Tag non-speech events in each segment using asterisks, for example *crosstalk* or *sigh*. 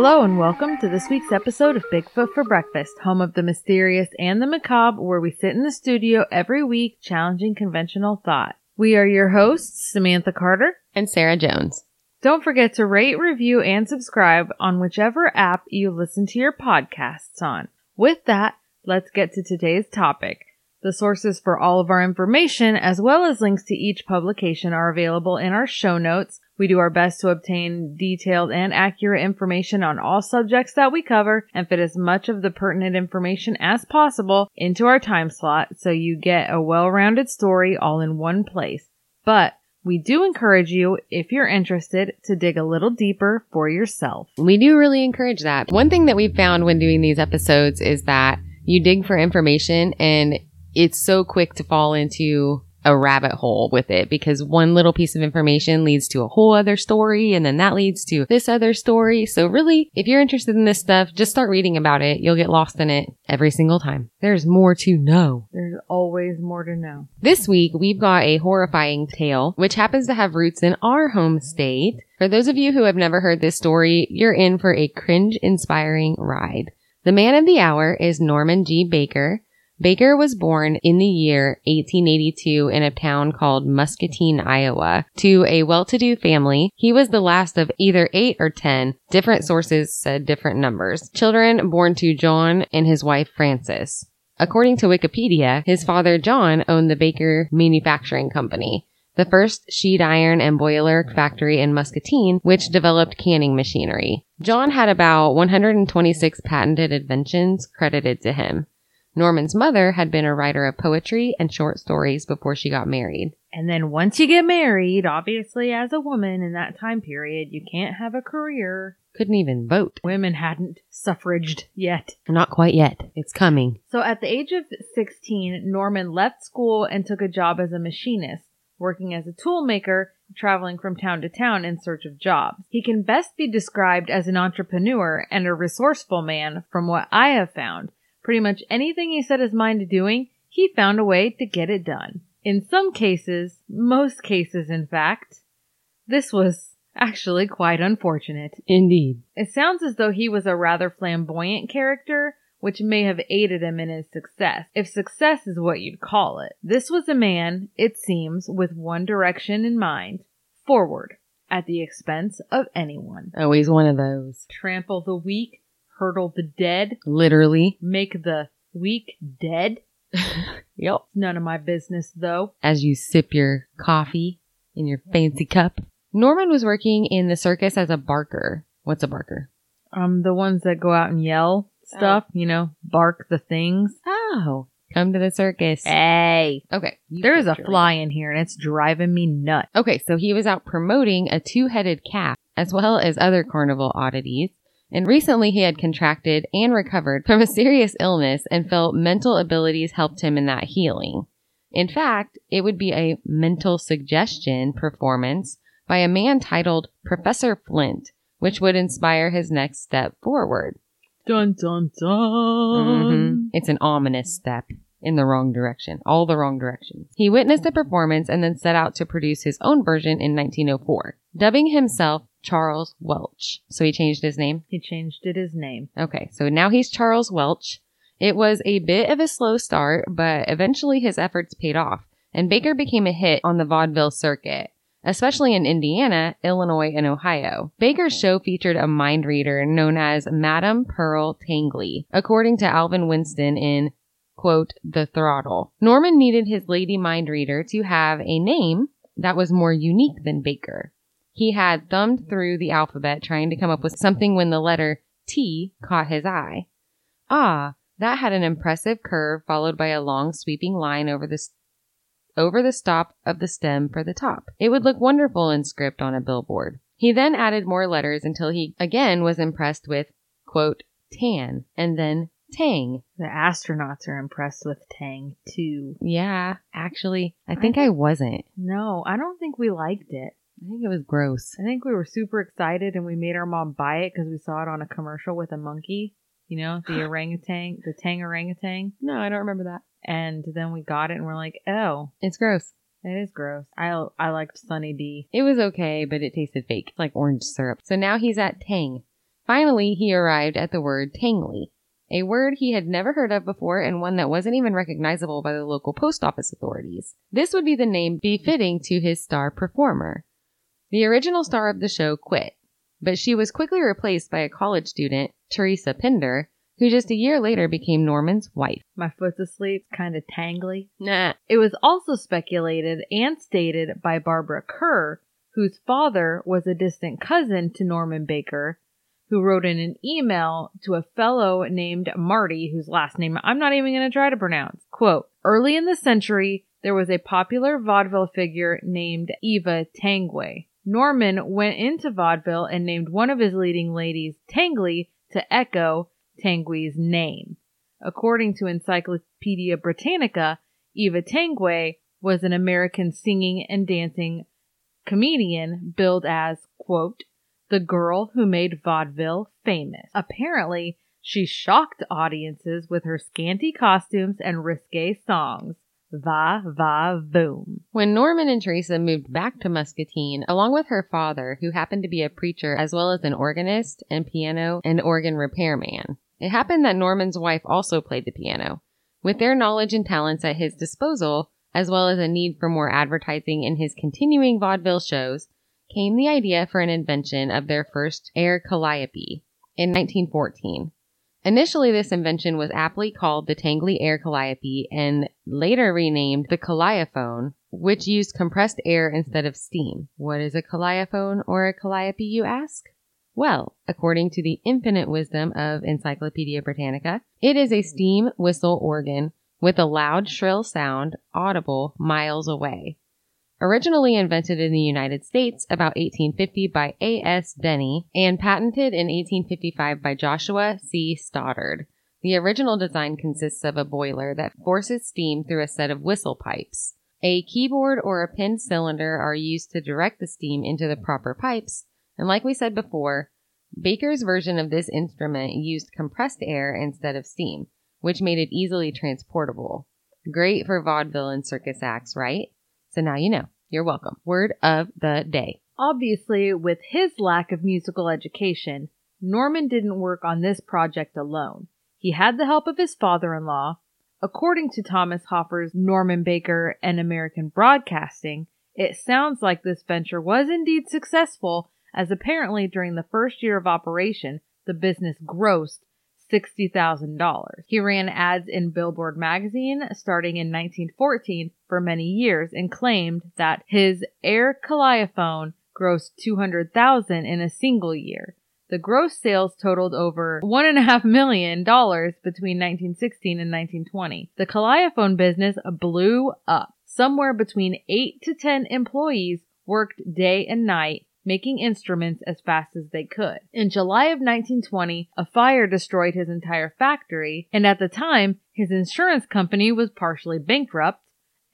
Hello and welcome to this week's episode of Bigfoot for Breakfast, home of the mysterious and the macabre, where we sit in the studio every week challenging conventional thought. We are your hosts, Samantha Carter. and Sarah Jones. Don't forget to rate, review, and subscribe on whichever app you listen to your podcasts on. With that, let's get to today's topic. The sources for all of our information, as well as links to each publication, are available in our show notes. We do our best to obtain detailed and accurate information on all subjects that we cover and fit as much of the pertinent information as possible into our time slot so you get a well-rounded story all in one place. But we do encourage you, if you're interested, to dig a little deeper for yourself. We do really encourage that. One thing that we've found when doing these episodes is that you dig for information and it's so quick to fall into a rabbit hole with it because one little piece of information leads to a whole other story and then that leads to this other story. So really, if you're interested in this stuff, just start reading about it. You'll get lost in it every single time. There's more to know. There's always more to know. This week, we've got a horrifying tale, which happens to have roots in our home state. For those of you who have never heard this story, you're in for a cringe inspiring ride. The man of the hour is Norman G. Baker. Baker was born in the year 1882 in a town called Muscatine, Iowa, to a well-to-do family. He was the last of either eight or ten. Different sources said different numbers. Children born to John and his wife Frances. According to Wikipedia, his father John owned the Baker Manufacturing Company, the first sheet iron and boiler factory in Muscatine, which developed canning machinery. John had about 126 patented inventions credited to him. Norman's mother had been a writer of poetry and short stories before she got married. And then once you get married, obviously as a woman in that time period, you can't have a career. Couldn't even vote. Women hadn't suffraged yet. Not quite yet. It's coming. So at the age of 16, Norman left school and took a job as a machinist, working as a tool maker, traveling from town to town in search of jobs. He can best be described as an entrepreneur and a resourceful man from what I have found. Pretty much anything he set his mind to doing, he found a way to get it done. In some cases, most cases in fact, this was actually quite unfortunate. Indeed. It sounds as though he was a rather flamboyant character, which may have aided him in his success, if success is what you'd call it. This was a man, it seems, with one direction in mind forward, at the expense of anyone. Oh, Always one of those. Trample the weak, hurdle the dead, Literally. make the weak dead. *laughs* Yep. None of my business, though. As you sip your coffee in your fancy cup. Norman was working in the circus as a barker. What's a barker? Um, the ones that go out and yell stuff, you know, bark the things. Oh. Come to the circus. Hey, Okay. there is a fly in here and it's driving me nuts. Okay, so he was out promoting a two-headed calf as well as other carnival oddities. And recently he had contracted and recovered from a serious illness and felt mental abilities helped him in that healing. In fact, it would be a mental suggestion performance by a man titled Professor Flint, which would inspire his next step forward. Dun dun dun. Mhm. It's an ominous step in the wrong direction, all the wrong directions. He witnessed the performance and then set out to produce his own version in 1904, dubbing himself Charles Welch. So he changed his name. He changed it his name. Okay, so now he's Charles Welch. It was a bit of a slow start, but eventually his efforts paid off, and Baker became a hit on the vaudeville circuit, especially in Indiana, Illinois, and Ohio. Baker's show featured a mind reader known as Madame Pearl Tangley, according to Alvin Winston in quote, the throttle. Norman needed his lady mind reader to have a name that was more unique than Baker. He had thumbed through the alphabet trying to come up with something when the letter T caught his eye. Ah, that had an impressive curve followed by a long sweeping line over the s- over the stop of the stem for the top. It would look wonderful in script on a billboard. He then added more letters until he again was impressed with quote tan and then tang. The astronauts are impressed with Tang too. Yeah, actually, I think I wasn't. No, I don't think we liked it. I think it was gross. I think we were super excited and we made our mom buy it because we saw it on a commercial with a monkey. You know, the *gasps* orangutan, the tang orangutan. No, I don't remember that. And then we got it and we're like, oh, It's gross. it is gross. I I liked Sunny D. It was okay, but it tasted fake, like orange syrup. So now he's at Tang. Finally, he arrived at the word Tangly, a word he had never heard of before and one that wasn't even recognizable by the local post office authorities. This would be the name befitting to his star performer. The original star of the show quit, but she was quickly replaced by a college student, Teresa Pinder, who just a year later became Norman's wife. My foot's asleep, kind of tangly. Nah. It was also speculated and stated by Barbara Kerr, whose father was a distant cousin to Norman Baker, who wrote in an email to a fellow named Marty, whose last name I'm not even going to try to pronounce. Quote, early in the century, there was a popular vaudeville figure named Eva Tanguay. Norman went into vaudeville and named one of his leading ladies Tangley, to echo Tanguay's name. According to Encyclopedia Britannica, Eva Tangway was an American singing and dancing comedian billed as, quote, the girl who made vaudeville famous. Apparently, she shocked audiences with her scanty costumes and risque songs. Va va boom. When Norman and Teresa moved back to Muscatine, along with her father, who happened to be a preacher as well as an organist and piano and organ repairman, it happened that Norman's wife also played the piano. With their knowledge and talents at his disposal, as well as a need for more advertising in his continuing vaudeville shows, came the idea for an invention of their first air calliope in 1914. Initially, this invention was aptly called the Tangley Air Calliope and later renamed the Calliophone, which used compressed air instead of steam. What is a calliophone or a calliope, you ask? Well, according to the infinite wisdom of Encyclopedia Britannica, it is a steam whistle organ with a loud, shrill sound audible miles away. Originally invented in the United States about 1850 by A.S. Denny and patented in 1855 by Joshua C. Stoddard. The original design consists of a boiler that forces steam through a set of whistle pipes. A keyboard or a pinned cylinder are used to direct the steam into the proper pipes, and like we said before, Baker's version of this instrument used compressed air instead of steam, which made it easily transportable. Great for vaudeville and circus acts, right? So now you know. You're welcome. Word of the day. Obviously, with his lack of musical education, Norman didn't work on this project alone. He had the help of his father in law. According to Thomas Hoffer's Norman Baker and American Broadcasting, it sounds like this venture was indeed successful, as apparently during the first year of operation, the business grossed $60,000. He ran ads in Billboard magazine starting in 1914 for many years and claimed that his Air Calliophone grossed 200,000 in a single year. The gross sales totaled over one and a half million dollars between 1916 and 1920. The Calliophone business blew up. Somewhere between 8 to 10 employees worked day and night making instruments as fast as they could. In July of 1920, a fire destroyed his entire factory, and at the time, his insurance company was partially bankrupt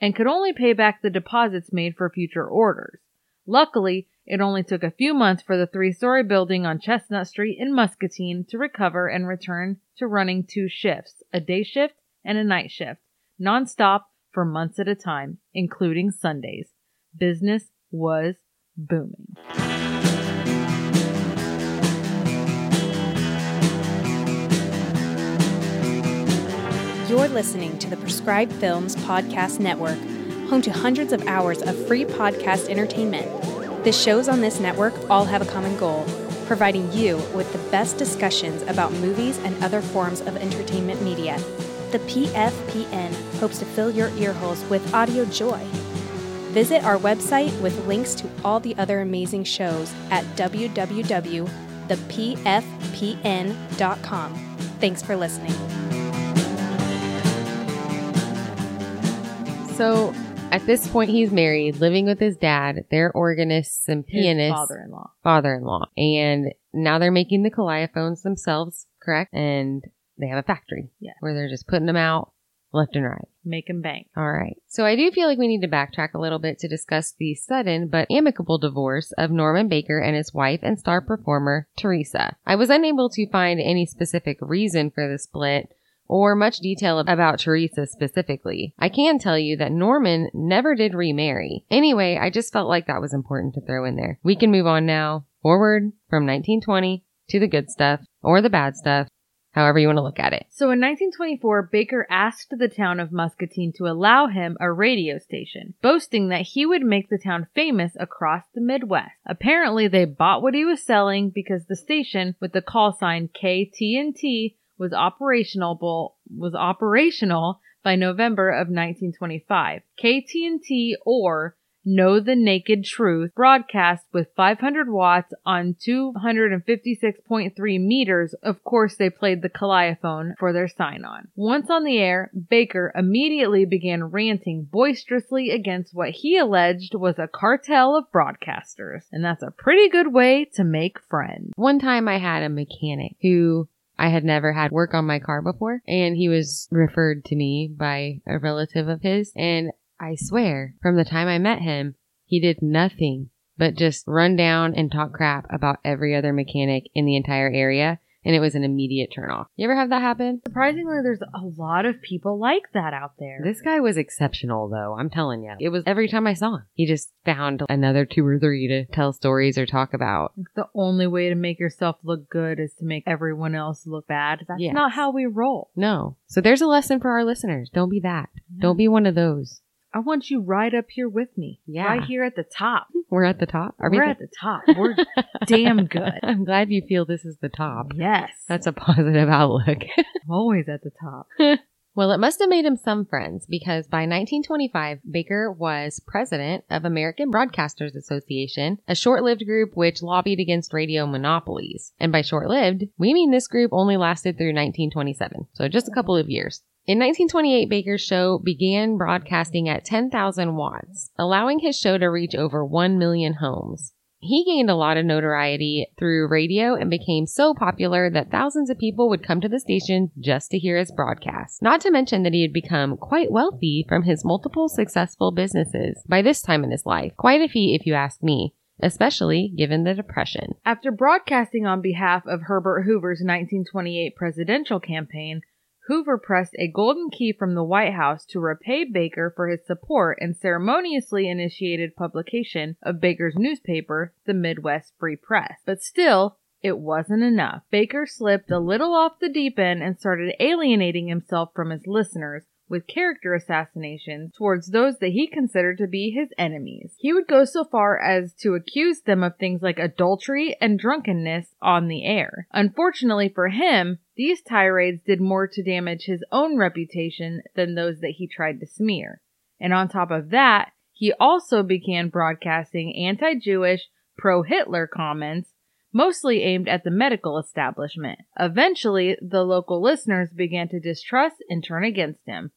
and could only pay back the deposits made for future orders. Luckily, it only took a few months for the three story building on Chestnut Street in Muscatine to recover and return to running two shifts, a day shift and a night shift, nonstop for months at a time, including Sundays. Business was booming. You're listening to the Prescribed Films Podcast Network, home to hundreds of hours of free podcast entertainment. The shows on this network all have a common goal providing you with the best discussions about movies and other forms of entertainment media. The PFPN hopes to fill your earholes with audio joy. Visit our website with links to all the other amazing shows at www.thepfpn.com. Thanks for listening. So at this point, he's married, living with his dad. They're organists and pianists. father-in-law. father-in-law. And now they're making the calliophons themselves, correct? And they have a factory Yeah. where they're just putting them out left and right. Make him bank. All right. So I do feel like we need to backtrack a little bit to discuss the sudden but amicable divorce of Norman Baker and his wife and star performer Teresa. I was unable to find any specific reason for the split, or much detail about Teresa specifically. I can tell you that Norman never did remarry. Anyway, I just felt like that was important to throw in there. We can move on now, forward from 1920 to the good stuff or the bad stuff, however you want to look at it. So in 1924, Baker asked the town of Muscatine to allow him a radio station, boasting that he would make the town famous across the Midwest. Apparently, they bought what he was selling because the station with the call sign KTNT was operational was operational by November of 1925. KTNT or Know the Naked Truth broadcast with 500 watts on 256.3 meters. Of course, they played the calliophone for their sign on. Once on the air, Baker immediately began ranting boisterously against what he alleged was a cartel of broadcasters. And that's a pretty good way to make friends. One time I had a mechanic who I had never had work on my car before, and he was referred to me by a relative of his. And I swear, from the time I met him, he did nothing but just run down and talk crap about every other mechanic in the entire area. And it was an immediate turnoff. You ever have that happen? Surprisingly, there's a lot of people like that out there. This guy was exceptional, though. I'm telling you. It was every time I saw him. He just found another two or three to tell stories or talk about. the only way to make yourself look good is to make everyone else look bad. That's Yes. not how we roll. No. So there's a lesson for our listeners. Don't be that. Don't be one of those. I want you right up here with me. Yeah. Right here at the top. We're at the top. Are we We're at the top. We're damn *laughs* good. I'm glad you feel this is the top. Yes. That's a positive outlook. I'm *laughs* always at the top. *laughs* well, it must have made him some friends because by 1925, Baker was president of American Broadcasters Association, a short-lived group which lobbied against radio monopolies. And by short-lived, we mean this group only lasted through 1927, so just a couple of years. In 1928, Baker's show began broadcasting at 10,000 watts, allowing his show to reach over 1 million homes. He gained a lot of notoriety through radio and became so popular that thousands of people would come to the station just to hear his broadcast. Not to mention that he had become quite wealthy from his multiple successful businesses by this time in his life. Quite a feat, if you ask me, especially given the Depression. After broadcasting on behalf of Herbert Hoover's 1928 presidential campaign, Hoover pressed a golden key from the White House to repay Baker for his support and ceremoniously initiated publication of Baker's newspaper, the Midwest Free Press. But still, it wasn't enough. Baker slipped a little off the deep end and started alienating himself from his listeners with character assassinations towards those that he considered to be his enemies. He would go so far as to accuse them of things like adultery and drunkenness on the air. Unfortunately for him, these tirades did more to damage his own reputation than those that he tried to smear. And on top of that, he also began broadcasting anti-Jewish, pro-Hitler comments mostly aimed at the medical establishment. Eventually, the local listeners began to distrust and turn against him.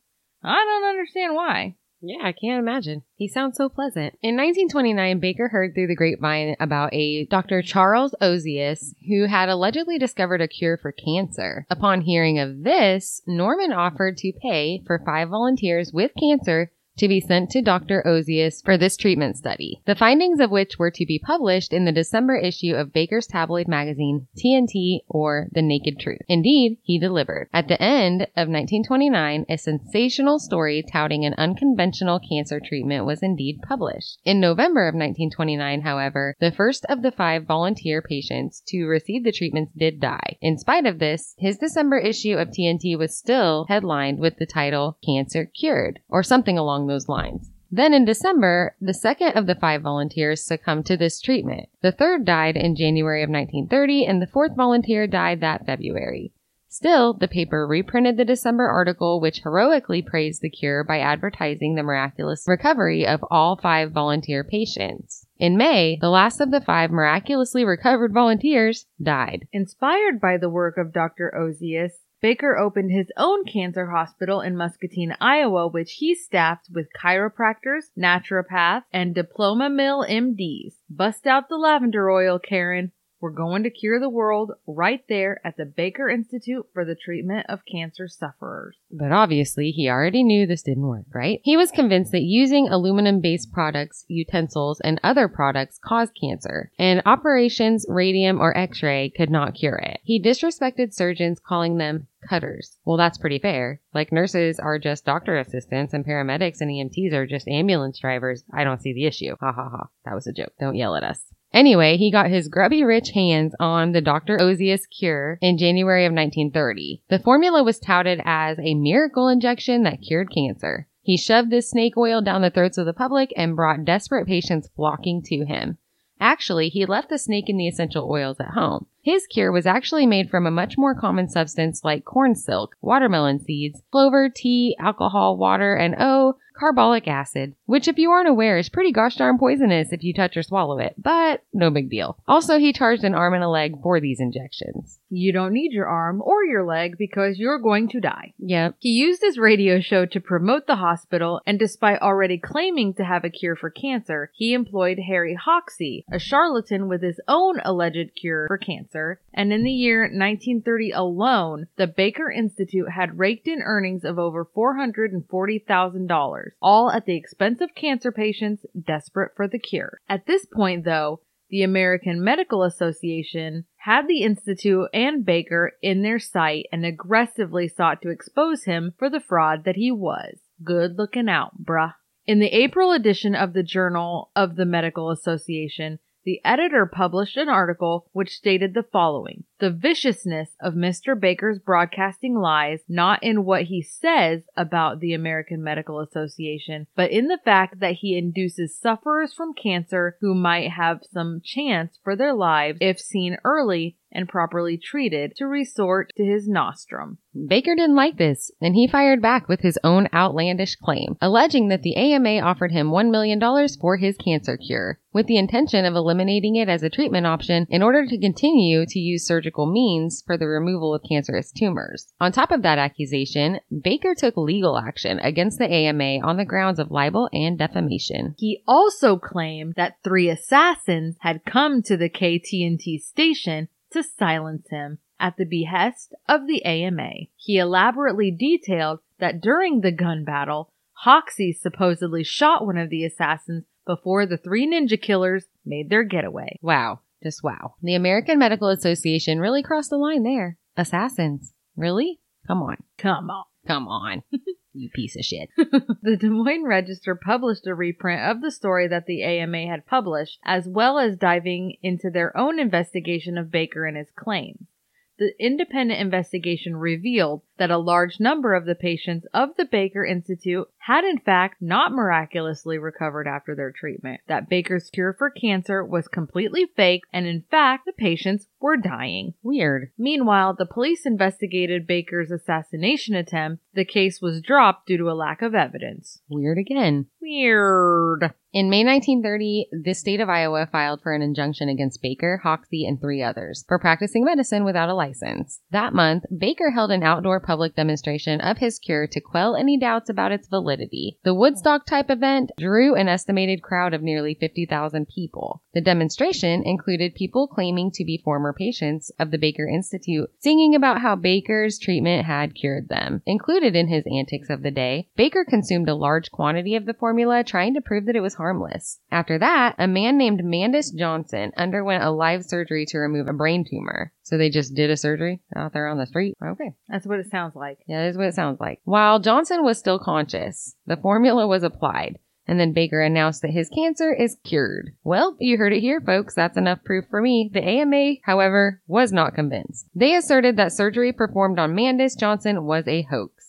I don't understand why. Yeah, I can't imagine. He sounds so pleasant. In 1929, Baker heard through the grapevine about a Dr. Charles Ozias who had allegedly discovered a cure for cancer. Upon hearing of this, Norman offered to pay for five volunteers with cancer to be sent to Dr. Ozias for this treatment study, the findings of which were to be published in the December issue of Baker's tabloid magazine, TNT or The Naked Truth. Indeed, he delivered. At the end of 1929, a sensational story touting an unconventional cancer treatment was indeed published. In November of 1929, however, the first of the five volunteer patients to receive the treatments did die. In spite of this, his December issue of TNT was still headlined with the title Cancer Cured, or something along those lines. Then in December, the second of the five volunteers succumbed to this treatment. The third died in January of 1930, and the fourth volunteer died that February. Still, the paper reprinted the December article, which heroically praised the cure by advertising the miraculous recovery of all five volunteer patients. In May, the last of the five miraculously recovered volunteers died. Inspired by the work of Dr. Ozias, Baker opened his own cancer hospital in Muscatine, Iowa, which he staffed with chiropractors, naturopaths, and diploma mill MDs. Bust out the lavender oil, Karen. We're going to cure the world right there at the Baker Institute for the Treatment of Cancer Sufferers. But obviously, he already knew this didn't work, right? He was convinced that using aluminum based products, utensils, and other products caused cancer, and operations, radium, or x ray could not cure it. He disrespected surgeons, calling them cutters. Well, that's pretty fair. Like nurses are just doctor assistants and paramedics and EMTs are just ambulance drivers. I don't see the issue. Ha ha ha. That was a joke. Don't yell at us. Anyway, he got his grubby rich hands on the Dr. Ozias cure in January of 1930. The formula was touted as a miracle injection that cured cancer. He shoved this snake oil down the throats of the public and brought desperate patients flocking to him. Actually, he left the snake in the essential oils at home. His cure was actually made from a much more common substance like corn silk, watermelon seeds, clover, tea, alcohol, water, and oh, carbolic acid, which if you aren't aware is pretty gosh darn poisonous if you touch or swallow it, but no big deal. Also, he charged an arm and a leg for these injections. You don't need your arm or your leg because you're going to die. Yep. He used his radio show to promote the hospital, and despite already claiming to have a cure for cancer, he employed Harry Hoxsey, a charlatan with his own alleged cure for cancer. And in the year 1930 alone, the Baker Institute had raked in earnings of over $440,000, all at the expense of cancer patients desperate for the cure. At this point, though, the American Medical Association had the Institute and Baker in their sight and aggressively sought to expose him for the fraud that he was. Good looking out, bruh. In the April edition of the Journal of the Medical Association, the editor published an article which stated the following The viciousness of Mr. Baker's broadcasting lies not in what he says about the American Medical Association, but in the fact that he induces sufferers from cancer who might have some chance for their lives if seen early and properly treated to resort to his nostrum. Baker didn't like this, and he fired back with his own outlandish claim, alleging that the AMA offered him $1 million for his cancer cure, with the intention of eliminating it as a treatment option in order to continue to use surgical means for the removal of cancerous tumors. On top of that accusation, Baker took legal action against the AMA on the grounds of libel and defamation. He also claimed that three assassins had come to the KTNT station to silence him at the behest of the AMA. He elaborately detailed that during the gun battle, Hoxsey supposedly shot one of the assassins before the three ninja killers made their getaway. Wow. Just wow. The American Medical Association really crossed the line there. Assassins. Really? Come on. Come on. Come on. *laughs* you piece of shit. *laughs* the Des Moines Register published a reprint of the story that the AMA had published, as well as diving into their own investigation of Baker and his claims. The independent investigation revealed that a large number of the patients of the Baker Institute had in fact not miraculously recovered after their treatment, that Baker's cure for cancer was completely fake, and in fact, the patients were dying. Weird. Meanwhile, the police investigated Baker's assassination attempt. The case was dropped due to a lack of evidence. Weird again. Weird. In May 1930, the state of Iowa filed for an injunction against Baker, Hoxsey, and three others for practicing medicine without a license. That month, Baker held an outdoor public demonstration of his cure to quell any doubts about its validity. The Woodstock type event drew an estimated crowd of nearly 50,000 people. The demonstration included people claiming to be former patients of the Baker Institute, singing about how Baker's treatment had cured them. Included in his antics of the day, Baker consumed a large quantity of the formula, trying to prove that it was harmless. After that, a man named Mandus Johnson underwent a live surgery to remove a brain tumor. So they just did a surgery out there on the street? Okay. That's what it sounds like. Yeah, that is what it sounds like. While Johnson was still conscious, the formula was applied. And then Baker announced that his cancer is cured. Well, you heard it here, folks. That's enough proof for me. The AMA, however, was not convinced. They asserted that surgery performed on Mandus Johnson was a hoax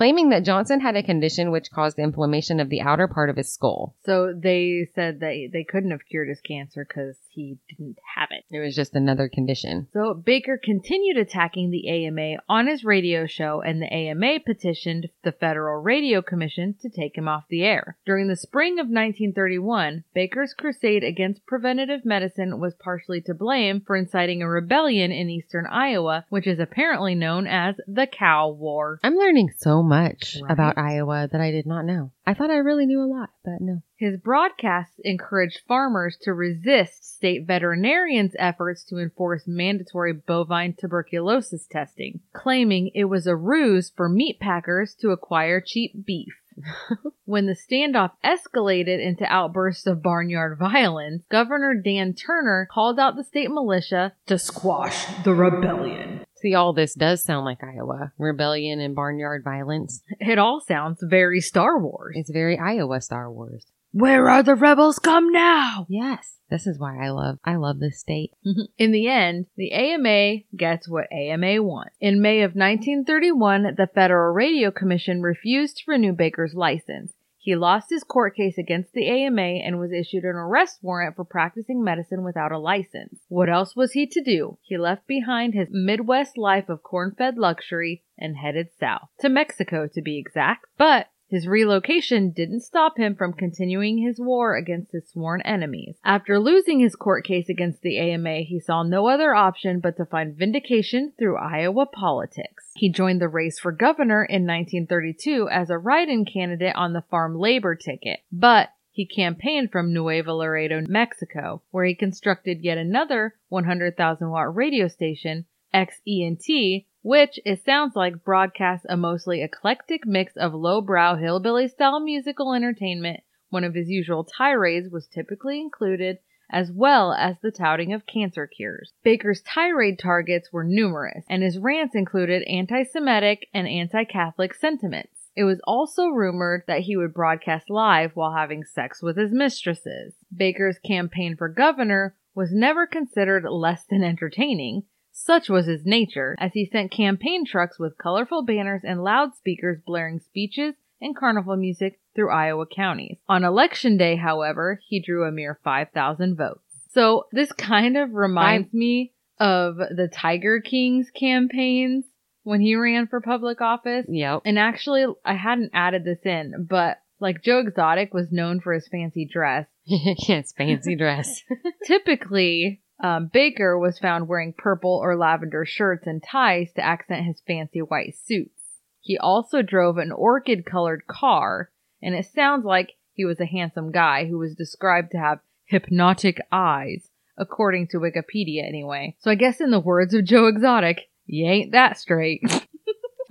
claiming that Johnson had a condition which caused inflammation of the outer part of his skull. So they said that they couldn't have cured his cancer because he didn't have it. It was just another condition. So Baker continued attacking the AMA on his radio show, and the AMA petitioned the Federal Radio Commission to take him off the air. During the spring of 1931, Baker's crusade against preventative medicine was partially to blame for inciting a rebellion in eastern Iowa, which is apparently known as the Cow War. I'm learning so much Right? about Iowa that I did not know. I thought I really knew a lot, but no. His broadcasts encouraged farmers to resist state veterinarians' efforts to enforce mandatory bovine tuberculosis testing, claiming it was a ruse for meat packers to acquire cheap beef. *laughs* when the standoff escalated into outbursts of barnyard violence, Governor Dan Turner called out the state militia to squash the rebellion. See, all this does sound like Iowa. Rebellion and barnyard violence. It all sounds very Star Wars. It's very Iowa Star Wars. Where are the rebels? Come now! Yes. This is why I love I love this state. *laughs* In the end, the AMA gets what AMA wants. In May of 1931, the Federal Radio Commission refused to renew Baker's license. He lost his court case against the AMA and was issued an arrest warrant for practicing medicine without a license. What else was he to do? He left behind his Midwest life of corn fed luxury and headed south. To Mexico, to be exact. But his relocation didn't stop him from continuing his war against his sworn enemies. After losing his court case against the AMA, he saw no other option but to find vindication through Iowa politics. He joined the race for governor in 1932 as a write-in candidate on the farm labor ticket, but he campaigned from Nuevo Laredo, Mexico, where he constructed yet another 100,000 watt radio station, XENT, which it sounds like broadcasts a mostly eclectic mix of lowbrow hillbilly style musical entertainment. One of his usual tirades was typically included, as well as the touting of cancer cures. Baker's tirade targets were numerous, and his rants included anti Semitic and anti Catholic sentiments. It was also rumored that he would broadcast live while having sex with his mistresses. Baker's campaign for governor was never considered less than entertaining. Such was his nature, as he sent campaign trucks with colorful banners and loudspeakers blaring speeches and carnival music through Iowa counties. On election day, however, he drew a mere 5,000 votes. So this kind of reminds me of the Tiger King's campaigns when he ran for public office. Yep. And actually, I hadn't added this in, but like Joe Exotic was known for his fancy dress. *laughs* yes, fancy dress. *laughs* Typically, um, Baker was found wearing purple or lavender shirts and ties to accent his fancy white suits. He also drove an orchid colored car, and it sounds like he was a handsome guy who was described to have hypnotic eyes, according to Wikipedia anyway. So I guess in the words of Joe Exotic, you ain't that straight.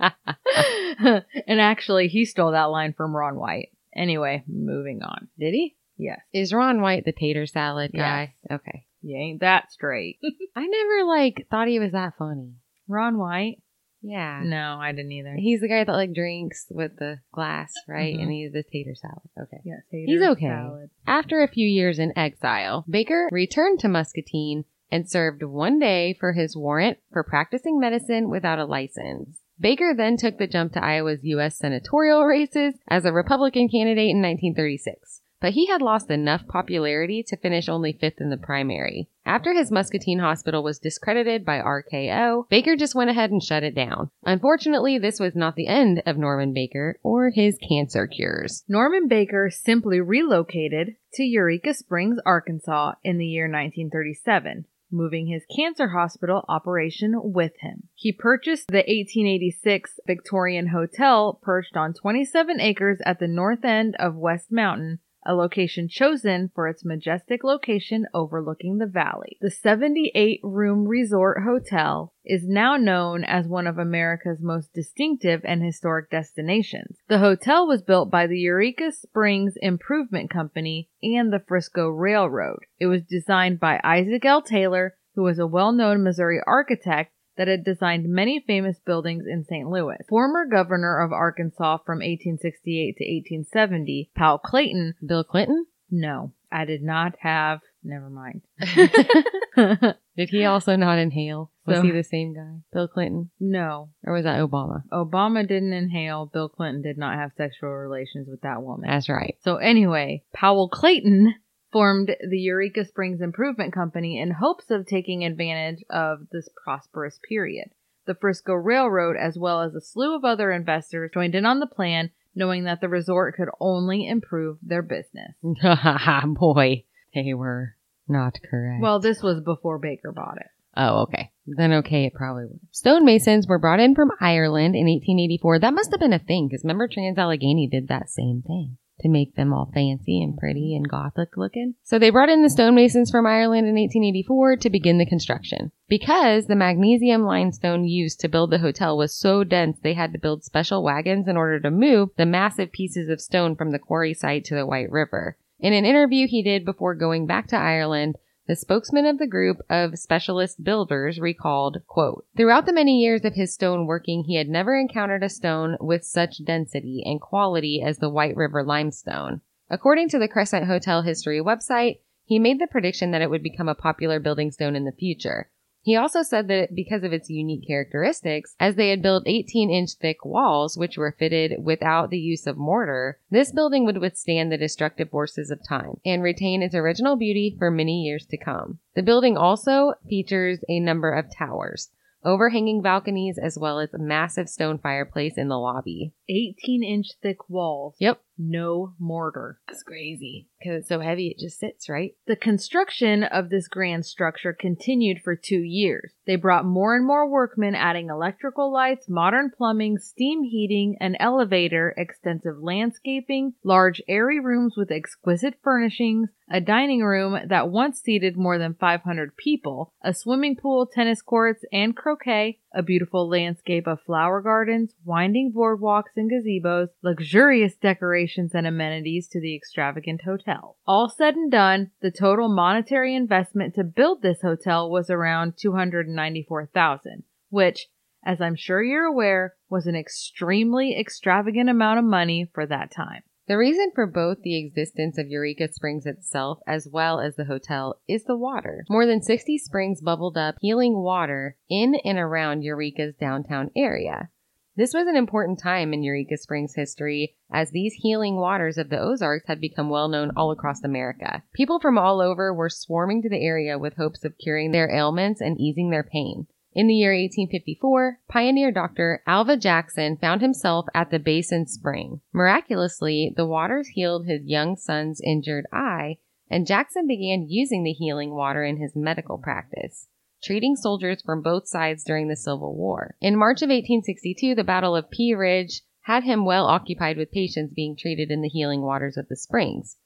*laughs* and actually, he stole that line from Ron White. Anyway, moving on. Did he? Yes. Is Ron White the tater salad guy? Yes. Okay. You ain't that straight. *laughs* I never like thought he was that funny. Ron White? Yeah. No, I didn't either. He's the guy that like drinks with the glass, right? Mhm. And he's the tater salad. Okay. Yes, He's okay. After a few years in exile, Baker returned to Muscatine and served one day for his warrant for practicing medicine without a license. Baker then took the jump to Iowa's U.S. senatorial races as a Republican candidate in 1936. But he had lost enough popularity to finish only fifth in the primary. After his Muscatine hospital was discredited by RKO, Baker just went ahead and shut it down. Unfortunately, this was not the end of Norman Baker or his cancer cures. Norman Baker simply relocated to Eureka Springs, Arkansas in the year 1937, moving his cancer hospital operation with him. He purchased the 1886 Victorian Hotel perched on 27 acres at the north end of West Mountain, a location chosen for its majestic location overlooking the valley. The 78 room resort hotel is now known as one of America's most distinctive and historic destinations. The hotel was built by the Eureka Springs Improvement Company and the Frisco Railroad. It was designed by Isaac L. Taylor, who was a well-known Missouri architect that had designed many famous buildings in St. Louis. Former governor of Arkansas from 1868 to 1870, Powell Clayton, Bill Clinton? no, I did not have, never mind. *laughs* *laughs* Did he also not inhale? Was So- he the same guy? Bill Clinton? no, Or was that Obama? Obama didn't inhale. Bill Clinton did not have sexual relations with that woman. That's right. So anyway, Powell Clayton formed the Eureka Springs Improvement Company in hopes of taking advantage of this prosperous period. The Frisco Railroad, as well as a slew of other investors, joined in on the plan, knowing that the resort could only improve their business. *laughs* Boy, they were not correct. Well, this was before Baker bought it. Oh, okay. Then okay, it probably would. Stonemasons were brought in from Ireland in 1884. That must have been a thing because remember Trans Allegheny did that same thing to make them all fancy and pretty and gothic looking. So they brought in the stonemasons from Ireland in 1884 to begin the construction. Because the magnesium limestone used to build the hotel was so dense, they had to build special wagons in order to move the massive pieces of stone from the quarry site to the White River. In an interview he did before going back to Ireland, the spokesman of the group of specialist builders recalled, quote, Throughout the many years of his stone working, he had never encountered a stone with such density and quality as the White River limestone. According to the Crescent Hotel History website, he made the prediction that it would become a popular building stone in the future. He also said that because of its unique characteristics, as they had built 18 inch thick walls, which were fitted without the use of mortar, this building would withstand the destructive forces of time and retain its original beauty for many years to come. The building also features a number of towers, overhanging balconies, as well as a massive stone fireplace in the lobby. 18 inch thick walls. Yep. No mortar. That's crazy. Because it's so heavy, it just sits, right? The construction of this grand structure continued for two years. They brought more and more workmen, adding electrical lights, modern plumbing, steam heating, an elevator, extensive landscaping, large airy rooms with exquisite furnishings, a dining room that once seated more than 500 people, a swimming pool, tennis courts, and croquet, a beautiful landscape of flower gardens, winding boardwalks and gazebos, luxurious decorations and amenities to the extravagant hotel. All said and done, the total monetary investment to build this hotel was around 294,000, which, as I'm sure you're aware, was an extremely extravagant amount of money for that time. The reason for both the existence of Eureka Springs itself as well as the hotel is the water. More than 60 springs bubbled up healing water in and around Eureka's downtown area. This was an important time in Eureka Springs history as these healing waters of the Ozarks had become well known all across America. People from all over were swarming to the area with hopes of curing their ailments and easing their pain. In the year 1854, pioneer doctor Alva Jackson found himself at the basin spring. Miraculously, the waters healed his young son's injured eye, and Jackson began using the healing water in his medical practice, treating soldiers from both sides during the Civil War. In March of 1862, the Battle of Pea Ridge had him well occupied with patients being treated in the healing waters of the springs.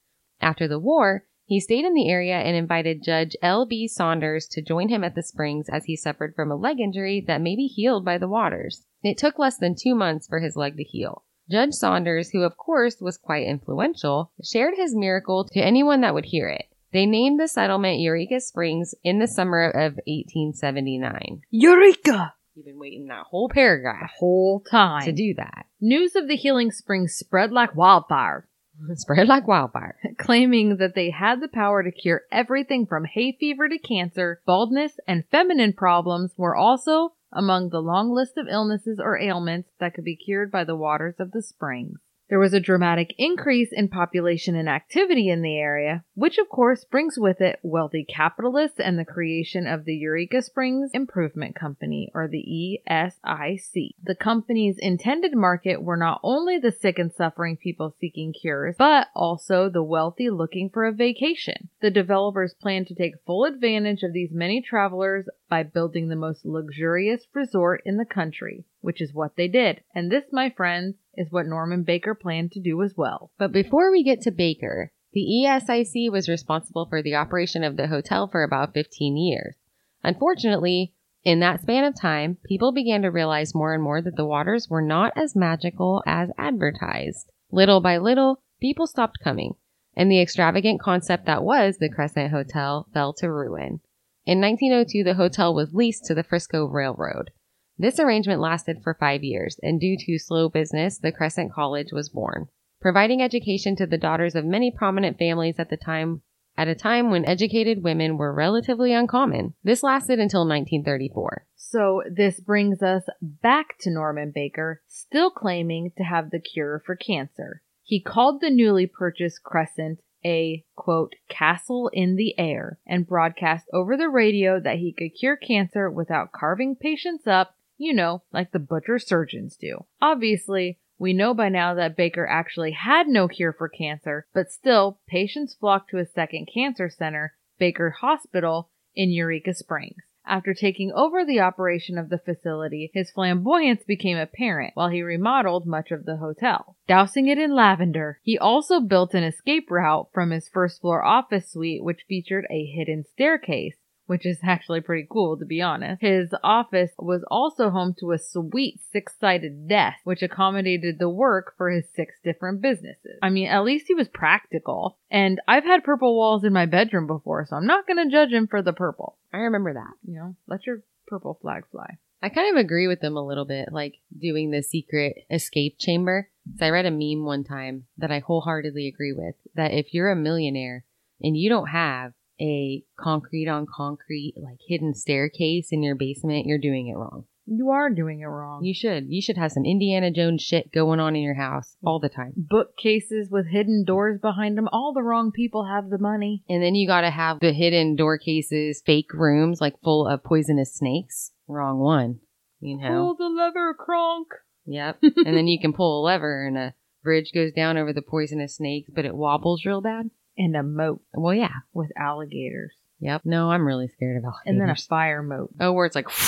After the war, he stayed in the area and invited Judge L.B. Saunders to join him at the springs as he suffered from a leg injury that may be healed by the waters. It took less than two months for his leg to heal. Judge Saunders, who of course was quite influential, shared his miracle to anyone that would hear it. They named the settlement Eureka Springs in the summer of 1879. Eureka! You've been waiting that whole paragraph Whole time. to do that. News of the healing springs spread like wildfire. *laughs* Spread like wildfire. *laughs* claiming that they had the power to cure everything from hay fever to cancer, baldness, and feminine problems were also among the long list of illnesses or ailments that could be cured by the waters of the springs. There was a dramatic increase in population and activity in the area, which of course brings with it wealthy capitalists and the creation of the Eureka Springs Improvement Company, or the ESIC. The company's intended market were not only the sick and suffering people seeking cures, but also the wealthy looking for a vacation. The developers planned to take full advantage of these many travelers by building the most luxurious resort in the country, which is what they did. And this, my friends, is what Norman Baker planned to do as well. But before we get to Baker, the ESIC was responsible for the operation of the hotel for about 15 years. Unfortunately, in that span of time, people began to realize more and more that the waters were not as magical as advertised. Little by little, people stopped coming, and the extravagant concept that was the Crescent Hotel fell to ruin. In 1902, the hotel was leased to the Frisco Railroad. This arrangement lasted for five years, and due to slow business, the Crescent College was born, providing education to the daughters of many prominent families at the time at a time when educated women were relatively uncommon. This lasted until 1934. So this brings us back to Norman Baker, still claiming to have the cure for cancer. He called the newly purchased Crescent a quote castle in the air and broadcast over the radio that he could cure cancer without carving patients up, you know, like the butcher surgeons do. Obviously, we know by now that Baker actually had no cure for cancer, but still, patients flocked to a second cancer center, Baker Hospital, in Eureka Springs. After taking over the operation of the facility, his flamboyance became apparent while he remodeled much of the hotel, dousing it in lavender. He also built an escape route from his first floor office suite, which featured a hidden staircase which is actually pretty cool to be honest. His office was also home to a sweet six-sided desk, which accommodated the work for his six different businesses. I mean, at least he was practical. And I've had purple walls in my bedroom before, so I'm not gonna judge him for the purple. I remember that. You know, let your purple flag fly. I kind of agree with them a little bit, like doing the secret escape chamber. So I read a meme one time that I wholeheartedly agree with that if you're a millionaire and you don't have a concrete on concrete, like hidden staircase in your basement, you're doing it wrong. You are doing it wrong. You should. You should have some Indiana Jones shit going on in your house all the time. Bookcases with hidden doors behind them. All the wrong people have the money. And then you gotta have the hidden door cases, fake rooms, like full of poisonous snakes. Wrong one. You know? Pull the lever, Kronk. Yep. *laughs* and then you can pull a lever and a bridge goes down over the poisonous snakes, but it wobbles real bad. And a moat Well, yeah. with alligators. Yep. No, I'm really scared of alligators. And then a fire moat. oh, where it's like, *laughs*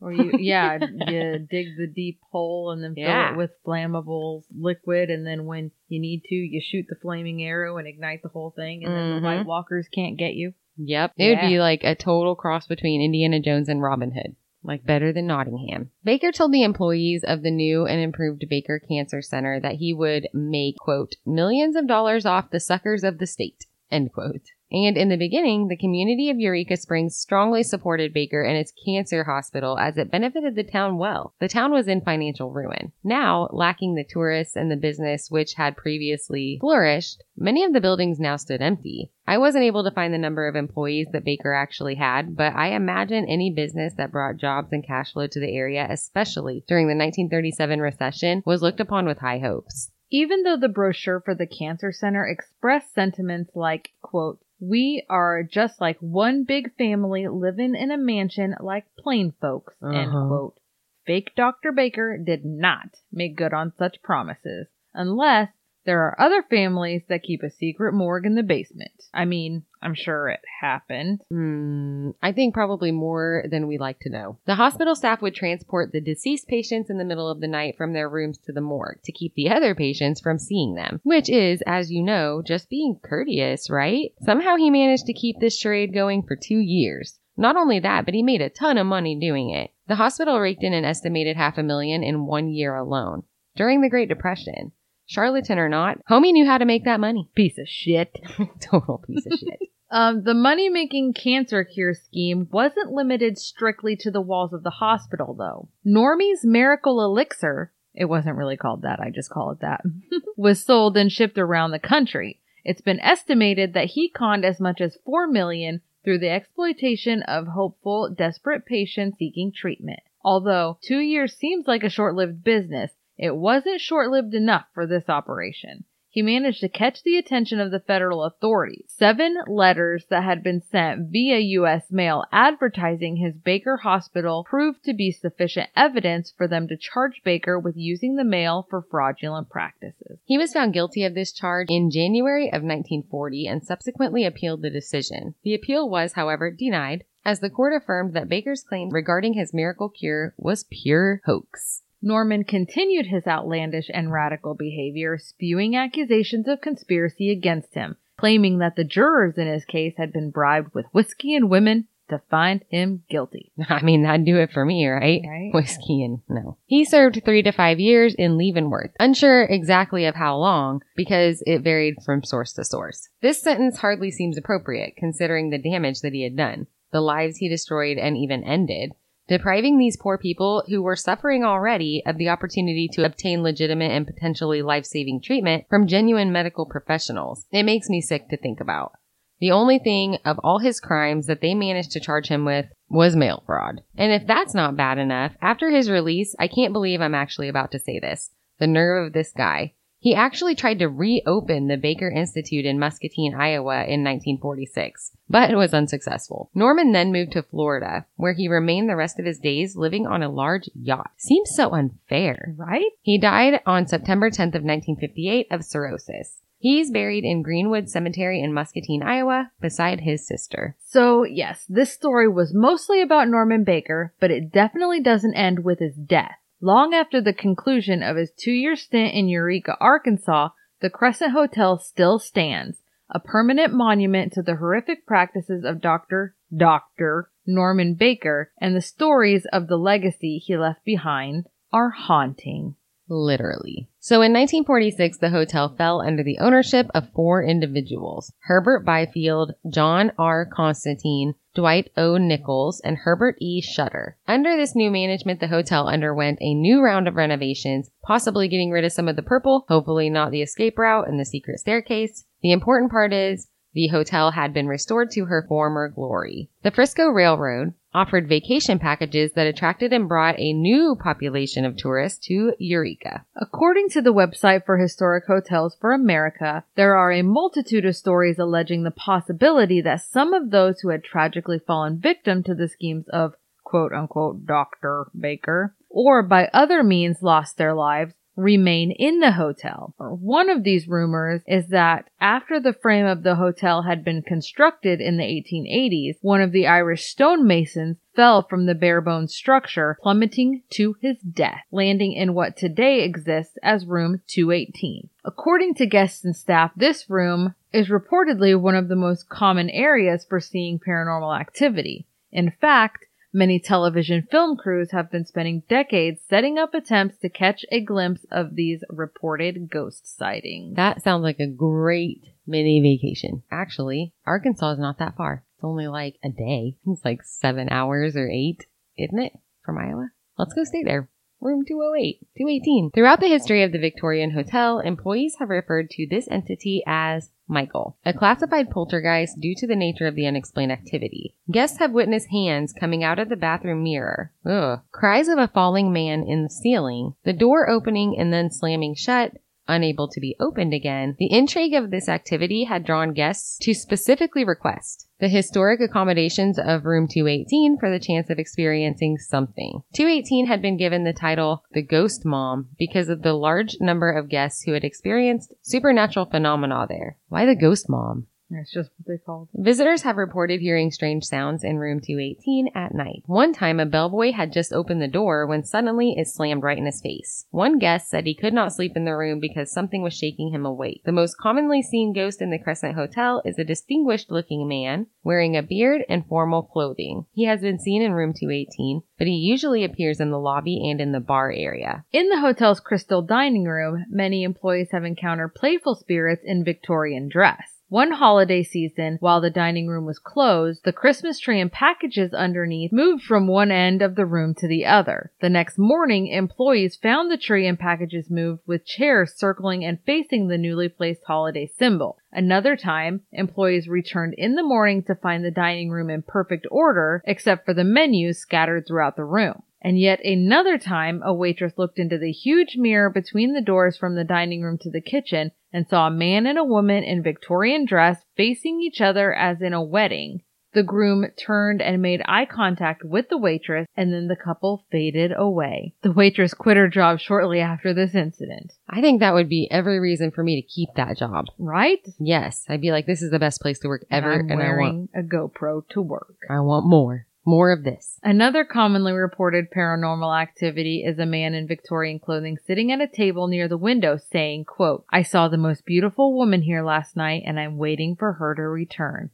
Or you, yeah, *laughs* you dig the deep hole and then fill Yeah. it with flammable liquid, and then when you need to, you shoot the flaming arrow and ignite the whole thing, and then Mhm. the White Walkers can't get you. Yep. It would be like a total cross between Indiana Jones and Robin Hood. Like better than Nottingham. Baker told the employees of the new and improved Baker Cancer Center that he would make, quote, millions of dollars off the suckers of the state, end quote. And in the beginning, the community of Eureka Springs strongly supported Baker and its cancer hospital as it benefited the town well. The town was in financial ruin. Now, lacking the tourists and the business which had previously flourished, many of the buildings now stood empty. I wasn't able to find the number of employees that Baker actually had, but I imagine any business that brought jobs and cash flow to the area, especially during the 1937 recession, was looked upon with high hopes. Even though the brochure for the Cancer Center expressed sentiments like, quote, we are just like one big family living in a mansion like plain folks, Uh-huh. quote. Fake Dr. Baker did not make good on such promises, unless there are other families that keep a secret morgue in the basement. I mean, I'm sure it happened. Hmm, I think probably more than we like to know. The hospital staff would transport the deceased patients in the middle of the night from their rooms to the morgue to keep the other patients from seeing them, which is, as you know, just being courteous, right? Somehow he managed to keep this charade going for two years. Not only that, but he made a ton of money doing it. The hospital raked in an estimated half a million in one year alone. During the Great Depression, charlatan or not, homie knew how to make that money. Piece of shit. *laughs* Total piece of shit. *laughs* Um, the money making cancer cure scheme wasn't limited strictly to the walls of the hospital, though. Normie's Miracle Elixir, it wasn't really called that, I just call it that, *laughs* was sold and shipped around the country. It's been estimated that he conned as much as four million through the exploitation of hopeful, desperate patients seeking treatment. Although two years seems like a short lived business, it wasn't short lived enough for this operation he managed to catch the attention of the federal authorities. Seven letters that had been sent via U.S. mail advertising his Baker hospital proved to be sufficient evidence for them to charge Baker with using the mail for fraudulent practices. He was found guilty of this charge in January of 1940 and subsequently appealed the decision. The appeal was, however, denied, as the court affirmed that Baker's claim regarding his miracle cure was pure hoax. Norman continued his outlandish and radical behavior, spewing accusations of conspiracy against him, claiming that the jurors in his case had been bribed with whiskey and women to find him guilty. *laughs* I mean, that'd do it for me, right? Right. Whiskey and no. He served three to five years in Leavenworth, unsure exactly of how long because it varied from source to source. This sentence hardly seems appropriate considering the damage that he had done, the lives he destroyed and even ended, depriving these poor people who were suffering already of the opportunity to obtain legitimate and potentially life-saving treatment from genuine medical professionals. It makes me sick to think about. The only thing of all his crimes that they managed to charge him with was mail fraud. And if that's not bad enough, after his release, I can't believe I'm actually about to say this. The nerve of this guy. He actually tried to reopen the Baker Institute in Muscatine, Iowa in 1946, but was unsuccessful. Norman then moved to Florida, where he remained the rest of his days living on a large yacht. Seems so unfair. Right? He died on September 10th of 1958 of cirrhosis. He's buried in Greenwood Cemetery in Muscatine, Iowa, beside his sister. So, yes, this story was mostly about Norman Baker, but it definitely doesn't end with his death. Long after the conclusion of his two year stint in Eureka, Arkansas, the Crescent Hotel still stands, a permanent monument to the horrific practices of Dr. Dr. Norman Baker, and the stories of the legacy he left behind are haunting. Literally. So in 1946, the hotel fell under the ownership of four individuals Herbert Byfield, John R. Constantine, Dwight O. Nichols, and Herbert E. Shutter. Under this new management, the hotel underwent a new round of renovations, possibly getting rid of some of the purple, hopefully not the escape route and the secret staircase. The important part is the hotel had been restored to her former glory. The Frisco Railroad offered vacation packages that attracted and brought a new population of tourists to Eureka. According to the website for Historic Hotels for America, there are a multitude of stories alleging the possibility that some of those who had tragically fallen victim to the schemes of quote unquote Dr. Baker or by other means lost their lives remain in the hotel. One of these rumors is that after the frame of the hotel had been constructed in the 1880s, one of the Irish stonemasons fell from the bare bones structure, plummeting to his death, landing in what today exists as room 218. According to guests and staff, this room is reportedly one of the most common areas for seeing paranormal activity. In fact, Many television film crews have been spending decades setting up attempts to catch a glimpse of these reported ghost sightings. That sounds like a great mini vacation. Actually, Arkansas is not that far. It's only like a day. It's like seven hours or eight, isn't it? From Iowa. Let's go stay there. Room 208, 218. Throughout the history of the Victorian Hotel, employees have referred to this entity as Michael, a classified poltergeist due to the nature of the unexplained activity. Guests have witnessed hands coming out of the bathroom mirror, Ugh. cries of a falling man in the ceiling, the door opening and then slamming shut, unable to be opened again, the intrigue of this activity had drawn guests to specifically request the historic accommodations of room 218 for the chance of experiencing something. 218 had been given the title the Ghost Mom because of the large number of guests who had experienced supernatural phenomena there. Why the Ghost Mom? That's just what they called. Visitors have reported hearing strange sounds in room 218 at night. One time, a bellboy had just opened the door when suddenly it slammed right in his face. One guest said he could not sleep in the room because something was shaking him awake. The most commonly seen ghost in the Crescent Hotel is a distinguished looking man wearing a beard and formal clothing. He has been seen in room 218, but he usually appears in the lobby and in the bar area. In the hotel's crystal dining room, many employees have encountered playful spirits in Victorian dress. One holiday season, while the dining room was closed, the Christmas tree and packages underneath moved from one end of the room to the other. The next morning, employees found the tree and packages moved with chairs circling and facing the newly placed holiday symbol. Another time, employees returned in the morning to find the dining room in perfect order, except for the menus scattered throughout the room. And yet another time, a waitress looked into the huge mirror between the doors from the dining room to the kitchen and saw a man and a woman in Victorian dress facing each other as in a wedding. The groom turned and made eye contact with the waitress, and then the couple faded away. The waitress quit her job shortly after this incident. I think that would be every reason for me to keep that job. Right? Yes, I'd be like, this is the best place to work ever, I'm and I want, a GoPro to work. I want more, more of this. Another commonly reported paranormal activity is a man in Victorian clothing sitting at a table near the window saying, quote, I saw the most beautiful woman here last night and I'm waiting for her to return.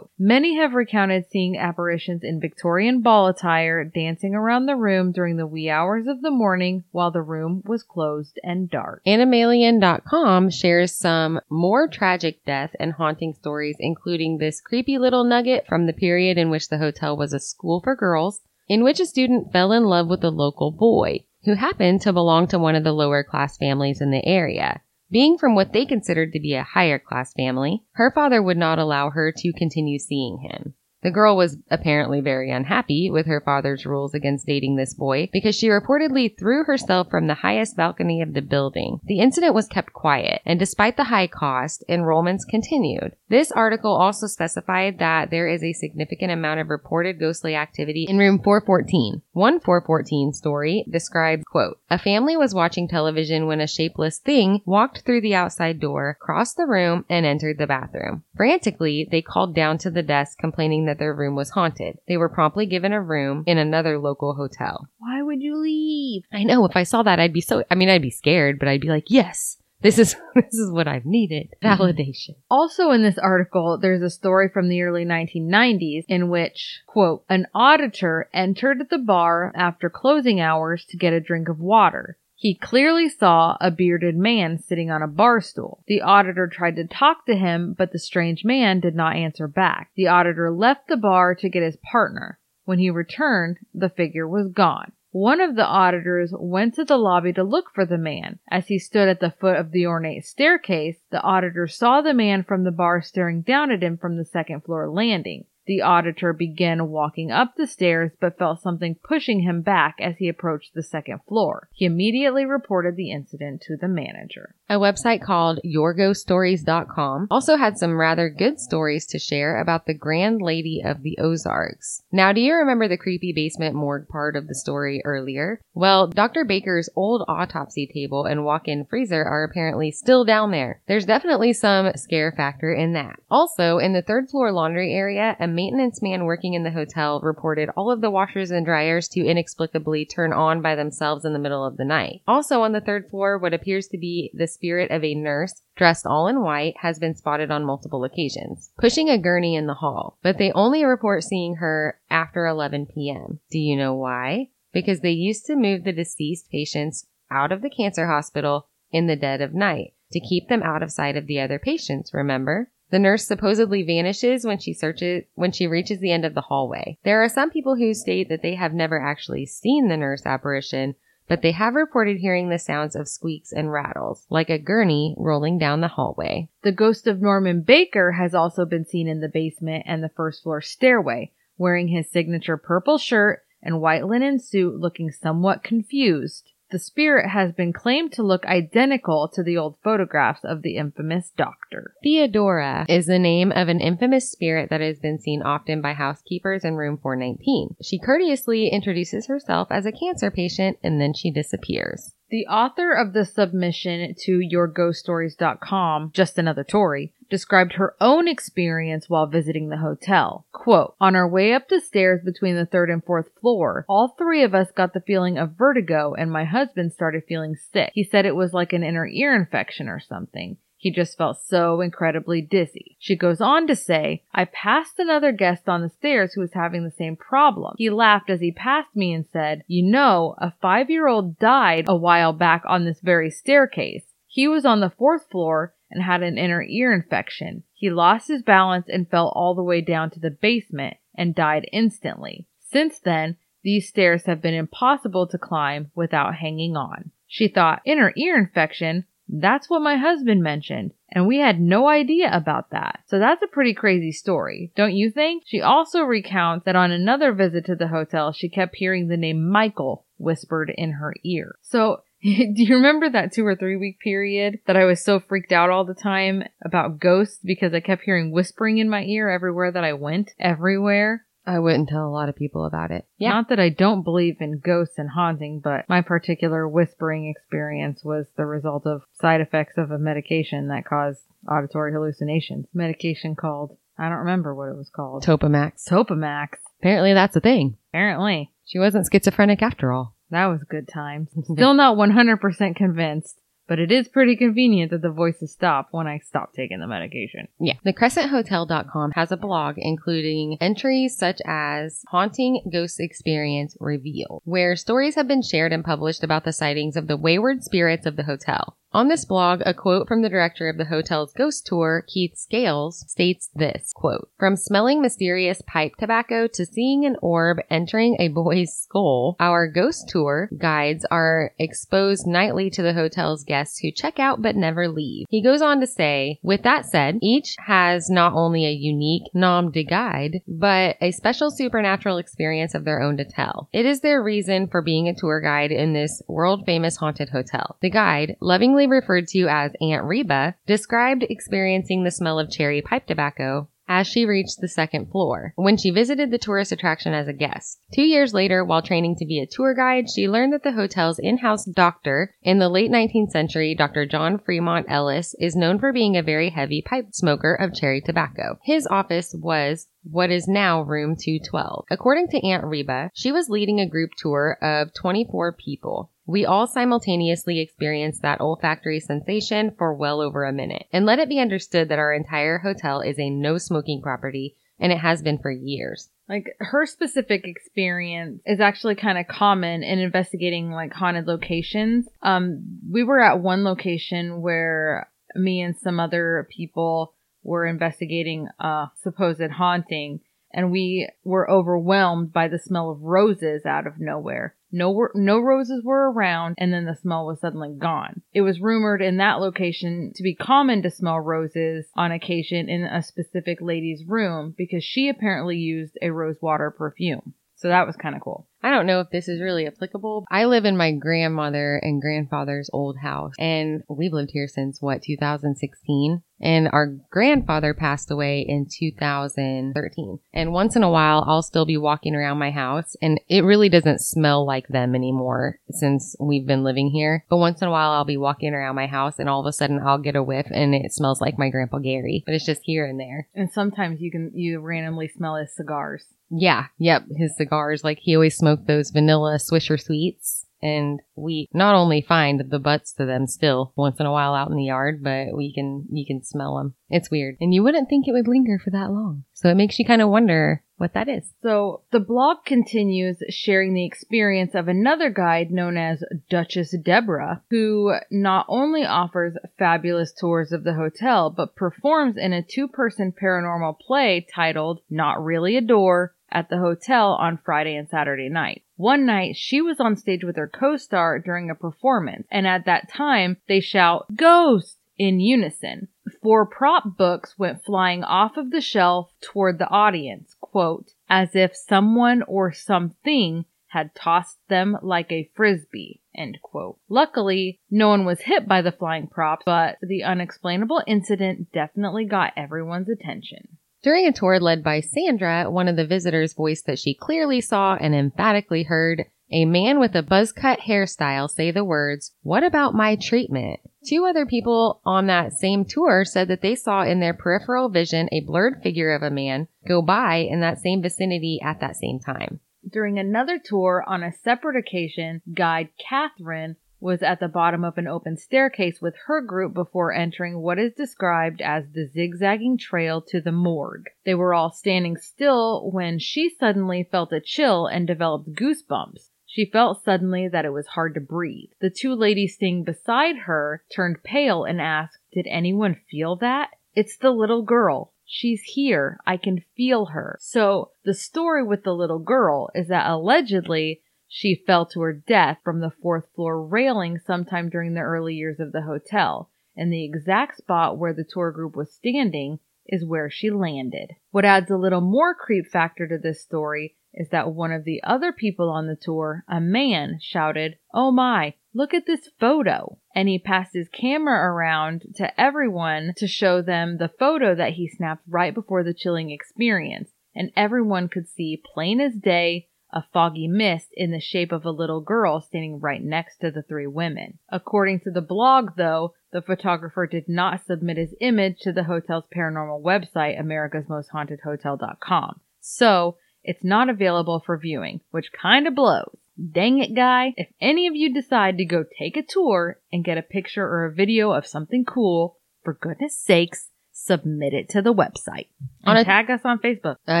Many have recounted seeing apparitions in Victorian ball attire dancing around the room during the wee hours of the morning while the room was closed and dark. Animalian.com shares some more tragic death and haunting stories, including this creepy little nugget from the period in which the hotel was a school for girls, in which a student fell in love with a local boy who happened to belong to one of the lower class families in the area. Being from what they considered to be a higher class family, her father would not allow her to continue seeing him. The girl was apparently very unhappy with her father's rules against dating this boy because she reportedly threw herself from the highest balcony of the building. The incident was kept quiet, and despite the high cost, enrollments continued. This article also specified that there is a significant amount of reported ghostly activity in room 414. One 414 story described, quote, a family was watching television when a shapeless thing walked through the outside door, crossed the room, and entered the bathroom. Frantically, they called down to the desk complaining that their room was haunted. They were promptly given a room in another local hotel. Why would you leave? I know if I saw that, I'd be so, I mean, I'd be scared, but I'd be like, yes, this is, *laughs* this is what I've needed. Mhm. Validation. Also in this article, there's a story from the early 1990s in which, quote, an auditor entered the bar after closing hours to get a drink of water. He clearly saw a bearded man sitting on a bar stool. The auditor tried to talk to him, but the strange man did not answer back. The auditor left the bar to get his partner. When he returned, the figure was gone. One of the auditors went to the lobby to look for the man. As he stood at the foot of the ornate staircase, the auditor saw the man from the bar staring down at him from the second floor landing. The auditor began walking up the stairs but felt something pushing him back as he approached the second floor. He immediately reported the incident to the manager. A website called YourGhostStories.com also had some rather good stories to share about the Grand Lady of the Ozarks. Now, do you remember the creepy basement morgue part of the story earlier? Well, Dr. Baker's old autopsy table and walk-in freezer are apparently still down there. There's definitely some scare factor in that. Also, in the third floor laundry area, a maintenance man working in the hotel reported all of the washers and dryers to inexplicably turn on by themselves in the middle of the night. Also on the third floor, what appears to be the spirit of a nurse dressed all in white has been spotted on multiple occasions, pushing a gurney in the hall, but they only report seeing her after 11 p.m. Do you know why? Because they used to move the deceased patients out of the cancer hospital in the dead of night to keep them out of sight of the other patients, remember? The nurse supposedly vanishes when she searches when she reaches the end of the hallway. There are some people who state that they have never actually seen the nurse apparition, but they have reported hearing the sounds of squeaks and rattles, like a gurney rolling down the hallway. The ghost of Norman Baker has also been seen in the basement and the first floor stairway, wearing his signature purple shirt and white linen suit looking somewhat confused. The spirit has been claimed to look identical to the old photographs of the infamous doctor. Theodora is the name of an infamous spirit that has been seen often by housekeepers in room 419. She courteously introduces herself as a cancer patient and then she disappears. The author of the submission to yourghoststories.com, just another Tory, described her own experience while visiting the hotel. Quote, on our way up the stairs between the third and fourth floor, all three of us got the feeling of vertigo and my husband started feeling sick. He said it was like an inner ear infection or something. He just felt so incredibly dizzy. She goes on to say, I passed another guest on the stairs who was having the same problem. He laughed as he passed me and said, You know, a five year old died a while back on this very staircase. He was on the fourth floor and had an inner ear infection. He lost his balance and fell all the way down to the basement and died instantly. Since then, these stairs have been impossible to climb without hanging on. She thought, inner ear infection? That's what my husband mentioned, and we had no idea about that. So that's a pretty crazy story, don't you think? She also recounts that on another visit to the hotel, she kept hearing the name Michael whispered in her ear. So *laughs* do you remember that two or three week period that I was so freaked out all the time about ghosts because I kept hearing whispering in my ear everywhere that I went? Everywhere. I wouldn't tell a lot of people about it. Yeah. Not that I don't believe in ghosts and haunting, but my particular whispering experience was the result of side effects of a medication that caused auditory hallucinations. Medication called, I don't remember what it was called. Topamax. Topamax. Apparently that's a thing. Apparently. She wasn't schizophrenic after all. That was good times. Still not 100% convinced, but it is pretty convenient that the voices stop when I stop taking the medication. Yeah. The CrescentHotel.com has a blog including entries such as Haunting Ghost Experience Reveal, where stories have been shared and published about the sightings of the wayward spirits of the hotel. On this blog, a quote from the director of the hotel's ghost tour, Keith Scales, states this quote, From smelling mysterious pipe tobacco to seeing an orb entering a boy's skull, our ghost tour guides are exposed nightly to the hotel's guests who check out but never leave. He goes on to say, with that said, each has not only a unique nom de guide, but a special supernatural experience of their own to tell. It is their reason for being a tour guide in this world famous haunted hotel. The guide, lovingly referred to as Aunt Reba, described experiencing the smell of cherry pipe tobacco as she reached the second floor when she visited the tourist attraction as a guest. Two years later, while training to be a tour guide, she learned that the hotel's in-house doctor in the late 19th century, Dr. John Fremont Ellis, is known for being a very heavy pipe smoker of cherry tobacco. His office was what is now room 212. According to Aunt Reba, she was leading a group tour of 24 people. We all simultaneously experienced that olfactory sensation for well over a minute. And let it be understood that our entire hotel is a no smoking property and it has been for years. Like her specific experience is actually kind of common in investigating like haunted locations. Um, we were at one location where me and some other people were investigating a supposed haunting and we were overwhelmed by the smell of roses out of nowhere. No, no roses were around, and then the smell was suddenly gone. It was rumored in that location to be common to smell roses on occasion in a specific lady's room because she apparently used a rose water perfume. So that was kind of cool. I don't know if this is really applicable. I live in my grandmother and grandfather's old house, and we've lived here since what, 2016? And our grandfather passed away in 2013. And once in a while, I'll still be walking around my house, and it really doesn't smell like them anymore since we've been living here. But once in a while, I'll be walking around my house, and all of a sudden, I'll get a whiff, and it smells like my grandpa Gary. But it's just here and there. And sometimes you can you randomly smell his cigars. Yeah, yep, his cigars. Like he always smoked those vanilla Swisher sweets. And we not only find the butts to them still once in a while out in the yard, but we can, you can smell them. It's weird. And you wouldn't think it would linger for that long. So it makes you kind of wonder what that is. So the blog continues sharing the experience of another guide known as Duchess Deborah, who not only offers fabulous tours of the hotel, but performs in a two person paranormal play titled Not Really a Door at the hotel on Friday and Saturday night. One night, she was on stage with her co-star during a performance, and at that time, they shout, Ghost! in unison. Four prop books went flying off of the shelf toward the audience, quote, as if someone or something had tossed them like a frisbee, end quote. Luckily, no one was hit by the flying props, but the unexplainable incident definitely got everyone's attention. During a tour led by Sandra, one of the visitors voiced that she clearly saw and emphatically heard a man with a buzz cut hairstyle say the words, What about my treatment? Two other people on that same tour said that they saw in their peripheral vision a blurred figure of a man go by in that same vicinity at that same time. During another tour on a separate occasion, guide Catherine was at the bottom of an open staircase with her group before entering what is described as the zigzagging trail to the morgue. They were all standing still when she suddenly felt a chill and developed goosebumps. She felt suddenly that it was hard to breathe. The two ladies staying beside her turned pale and asked, Did anyone feel that? It's the little girl. She's here. I can feel her. So the story with the little girl is that allegedly she fell to her death from the fourth floor railing sometime during the early years of the hotel, and the exact spot where the tour group was standing is where she landed. What adds a little more creep factor to this story is that one of the other people on the tour, a man, shouted, Oh my, look at this photo. And he passed his camera around to everyone to show them the photo that he snapped right before the chilling experience. And everyone could see plain as day a foggy mist in the shape of a little girl standing right next to the three women. According to the blog, though, the photographer did not submit his image to the hotel's paranormal website, americasmosthauntedhotel.com. So, it's not available for viewing, which kinda blows. Dang it, guy. If any of you decide to go take a tour and get a picture or a video of something cool, for goodness sakes, submit it to the website. On And a- tag us on Facebook. Uh,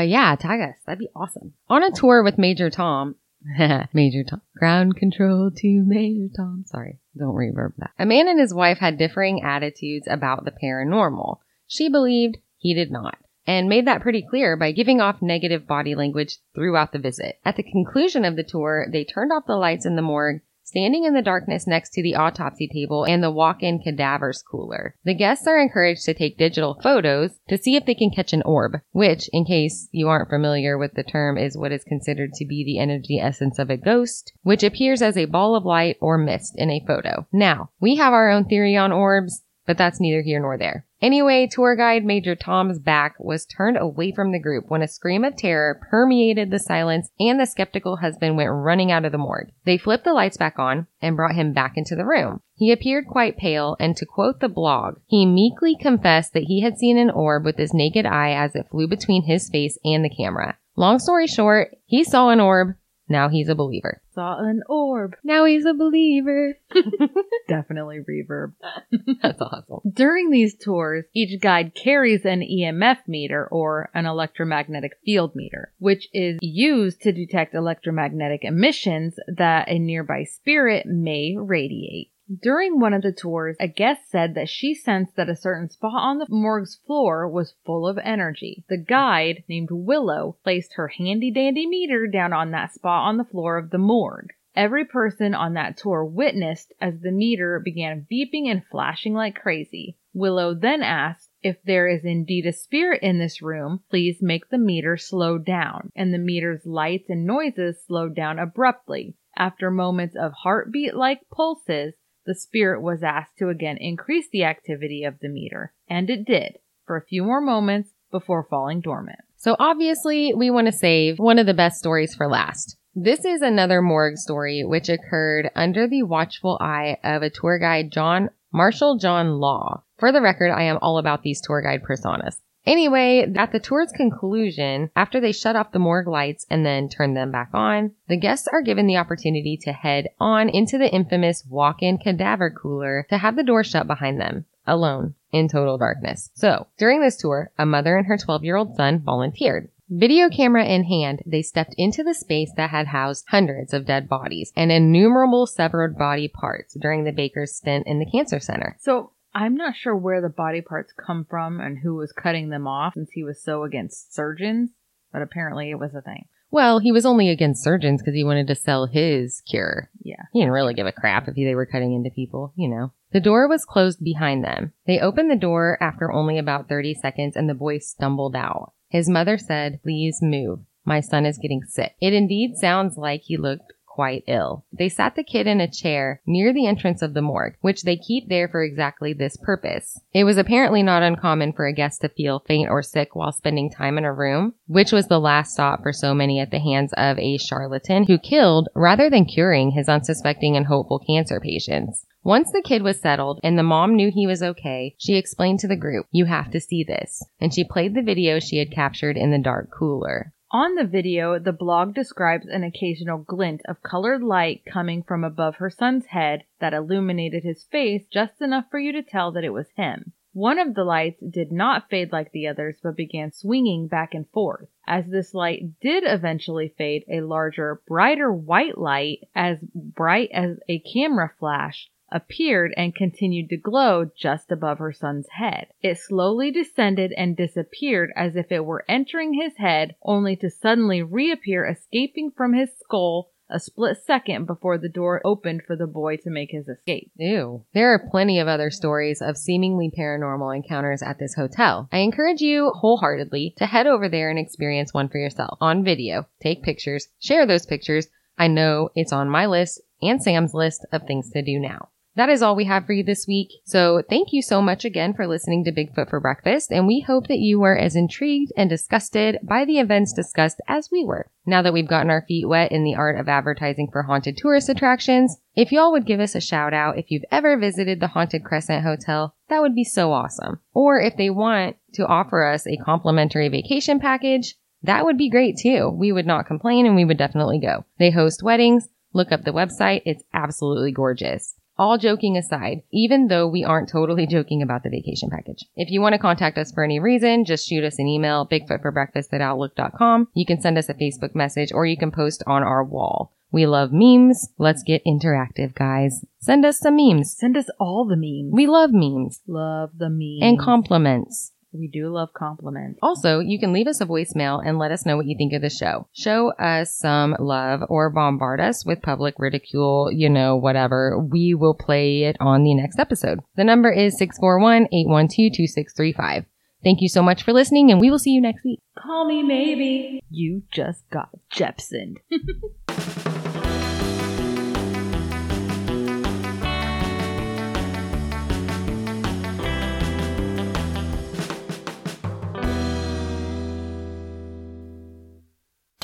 yeah, tag us. That'd be awesome. On a tour with Major Tom, *laughs* Major Tom. Ground control to Major Tom. Sorry, don't reverb that. A man and his wife had differing attitudes about the paranormal. She believed, he did not, and made that pretty clear by giving off negative body language throughout the visit. At the conclusion of the tour, they turned off the lights in the morgue standing in the darkness next to the autopsy table and the walk-in cadavers cooler. The guests are encouraged to take digital photos to see if they can catch an orb, which, in case you aren't familiar with the term, is what is considered to be the energy essence of a ghost, which appears as a ball of light or mist in a photo. Now, we have our own theory on orbs, but that's neither here nor there. Anyway, tour guide Major Tom's back was turned away from the group when a scream of terror permeated the silence and the skeptical husband went running out of the morgue. They flipped the lights back on and brought him back into the room. He appeared quite pale and to quote the blog, he meekly confessed that he had seen an orb with his naked eye as it flew between his face and the camera. Long story short, he saw an orb. Now he's a believer. Saw an orb. Now he's a believer. *laughs* Definitely reverb. *laughs* That's awesome. During these tours, each guide carries an EMF meter or an electromagnetic field meter, which is used to detect electromagnetic emissions that a nearby spirit may radiate. During one of the tours, a guest said that she sensed that a certain spot on the morgue's floor was full of energy. The guide, named Willow, placed her handy dandy meter down on that spot on the floor of the morgue. Every person on that tour witnessed as the meter began beeping and flashing like crazy. Willow then asked, if there is indeed a spirit in this room, please make the meter slow down. And the meter's lights and noises slowed down abruptly. After moments of heartbeat like pulses, the spirit was asked to again increase the activity of the meter, and it did for a few more moments before falling dormant. So obviously, we want to save one of the best stories for last. This is another morgue story which occurred under the watchful eye of a tour guide, John Marshall John Law. For the record, I am all about these tour guide personas. Anyway, at the tour's conclusion, after they shut off the morgue lights and then turn them back on, the guests are given the opportunity to head on into the infamous walk-in cadaver cooler to have the door shut behind them, alone, in total darkness. So, during this tour, a mother and her 12-year-old son volunteered. Video camera in hand, they stepped into the space that had housed hundreds of dead bodies and innumerable severed body parts during the baker's stint in the cancer center. So I'm not sure where the body parts come from and who was cutting them off since he was so against surgeons, but apparently it was a thing. Well, he was only against surgeons because he wanted to sell his cure. Yeah. He didn't really give a crap if they were cutting into people, you know. The door was closed behind them. They opened the door after only about 30 seconds and the boy stumbled out. His mother said, please move. My son is getting sick. It indeed sounds like he looked quite ill. They sat the kid in a chair near the entrance of the morgue, which they keep there for exactly this purpose. It was apparently not uncommon for a guest to feel faint or sick while spending time in a room, which was the last stop for so many at the hands of a charlatan who killed rather than curing his unsuspecting and hopeful cancer patients. Once the kid was settled and the mom knew he was okay, she explained to the group, you have to see this. And she played the video she had captured in the dark cooler. On the video, the blog describes an occasional glint of colored light coming from above her son's head that illuminated his face just enough for you to tell that it was him. One of the lights did not fade like the others, but began swinging back and forth. As this light did eventually fade, a larger, brighter white light, as bright as a camera flash, appeared and continued to glow just above her son's head. It slowly descended and disappeared as if it were entering his head, only to suddenly reappear escaping from his skull a split second before the door opened for the boy to make his escape. Ew. There are plenty of other stories of seemingly paranormal encounters at this hotel. I encourage you wholeheartedly to head over there and experience one for yourself on video. Take pictures, share those pictures. I know it's on my list and Sam's list of things to do now. That is all we have for you this week. So thank you so much again for listening to Bigfoot for Breakfast, and we hope that you were as intrigued and disgusted by the events discussed as we were. Now that we've gotten our feet wet in the art of advertising for haunted tourist attractions, if y'all would give us a shout out if you've ever visited the Haunted Crescent Hotel, that would be so awesome. Or if they want to offer us a complimentary vacation package, that would be great too. We would not complain and we would definitely go. They host weddings. Look up the website. It's absolutely gorgeous. All joking aside, even though we aren't totally joking about the vacation package. If you want to contact us for any reason, just shoot us an email, bigfootforbreakfast at outlook.com. You can send us a Facebook message or you can post on our wall. We love memes. Let's get interactive, guys. Send us some memes. Send us all the memes. We love memes love the memes. and compliments. We do love compliments. Also, you can leave us a voicemail and let us know what you think of the show. Show us some love or bombard us with public ridicule, you know, whatever. We will play it on the next episode. The number is 641-812-2635. Thank you so much for listening and we will see you next week. Call me maybe. You just got Jepsoned. *laughs*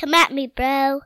Come at me, bro.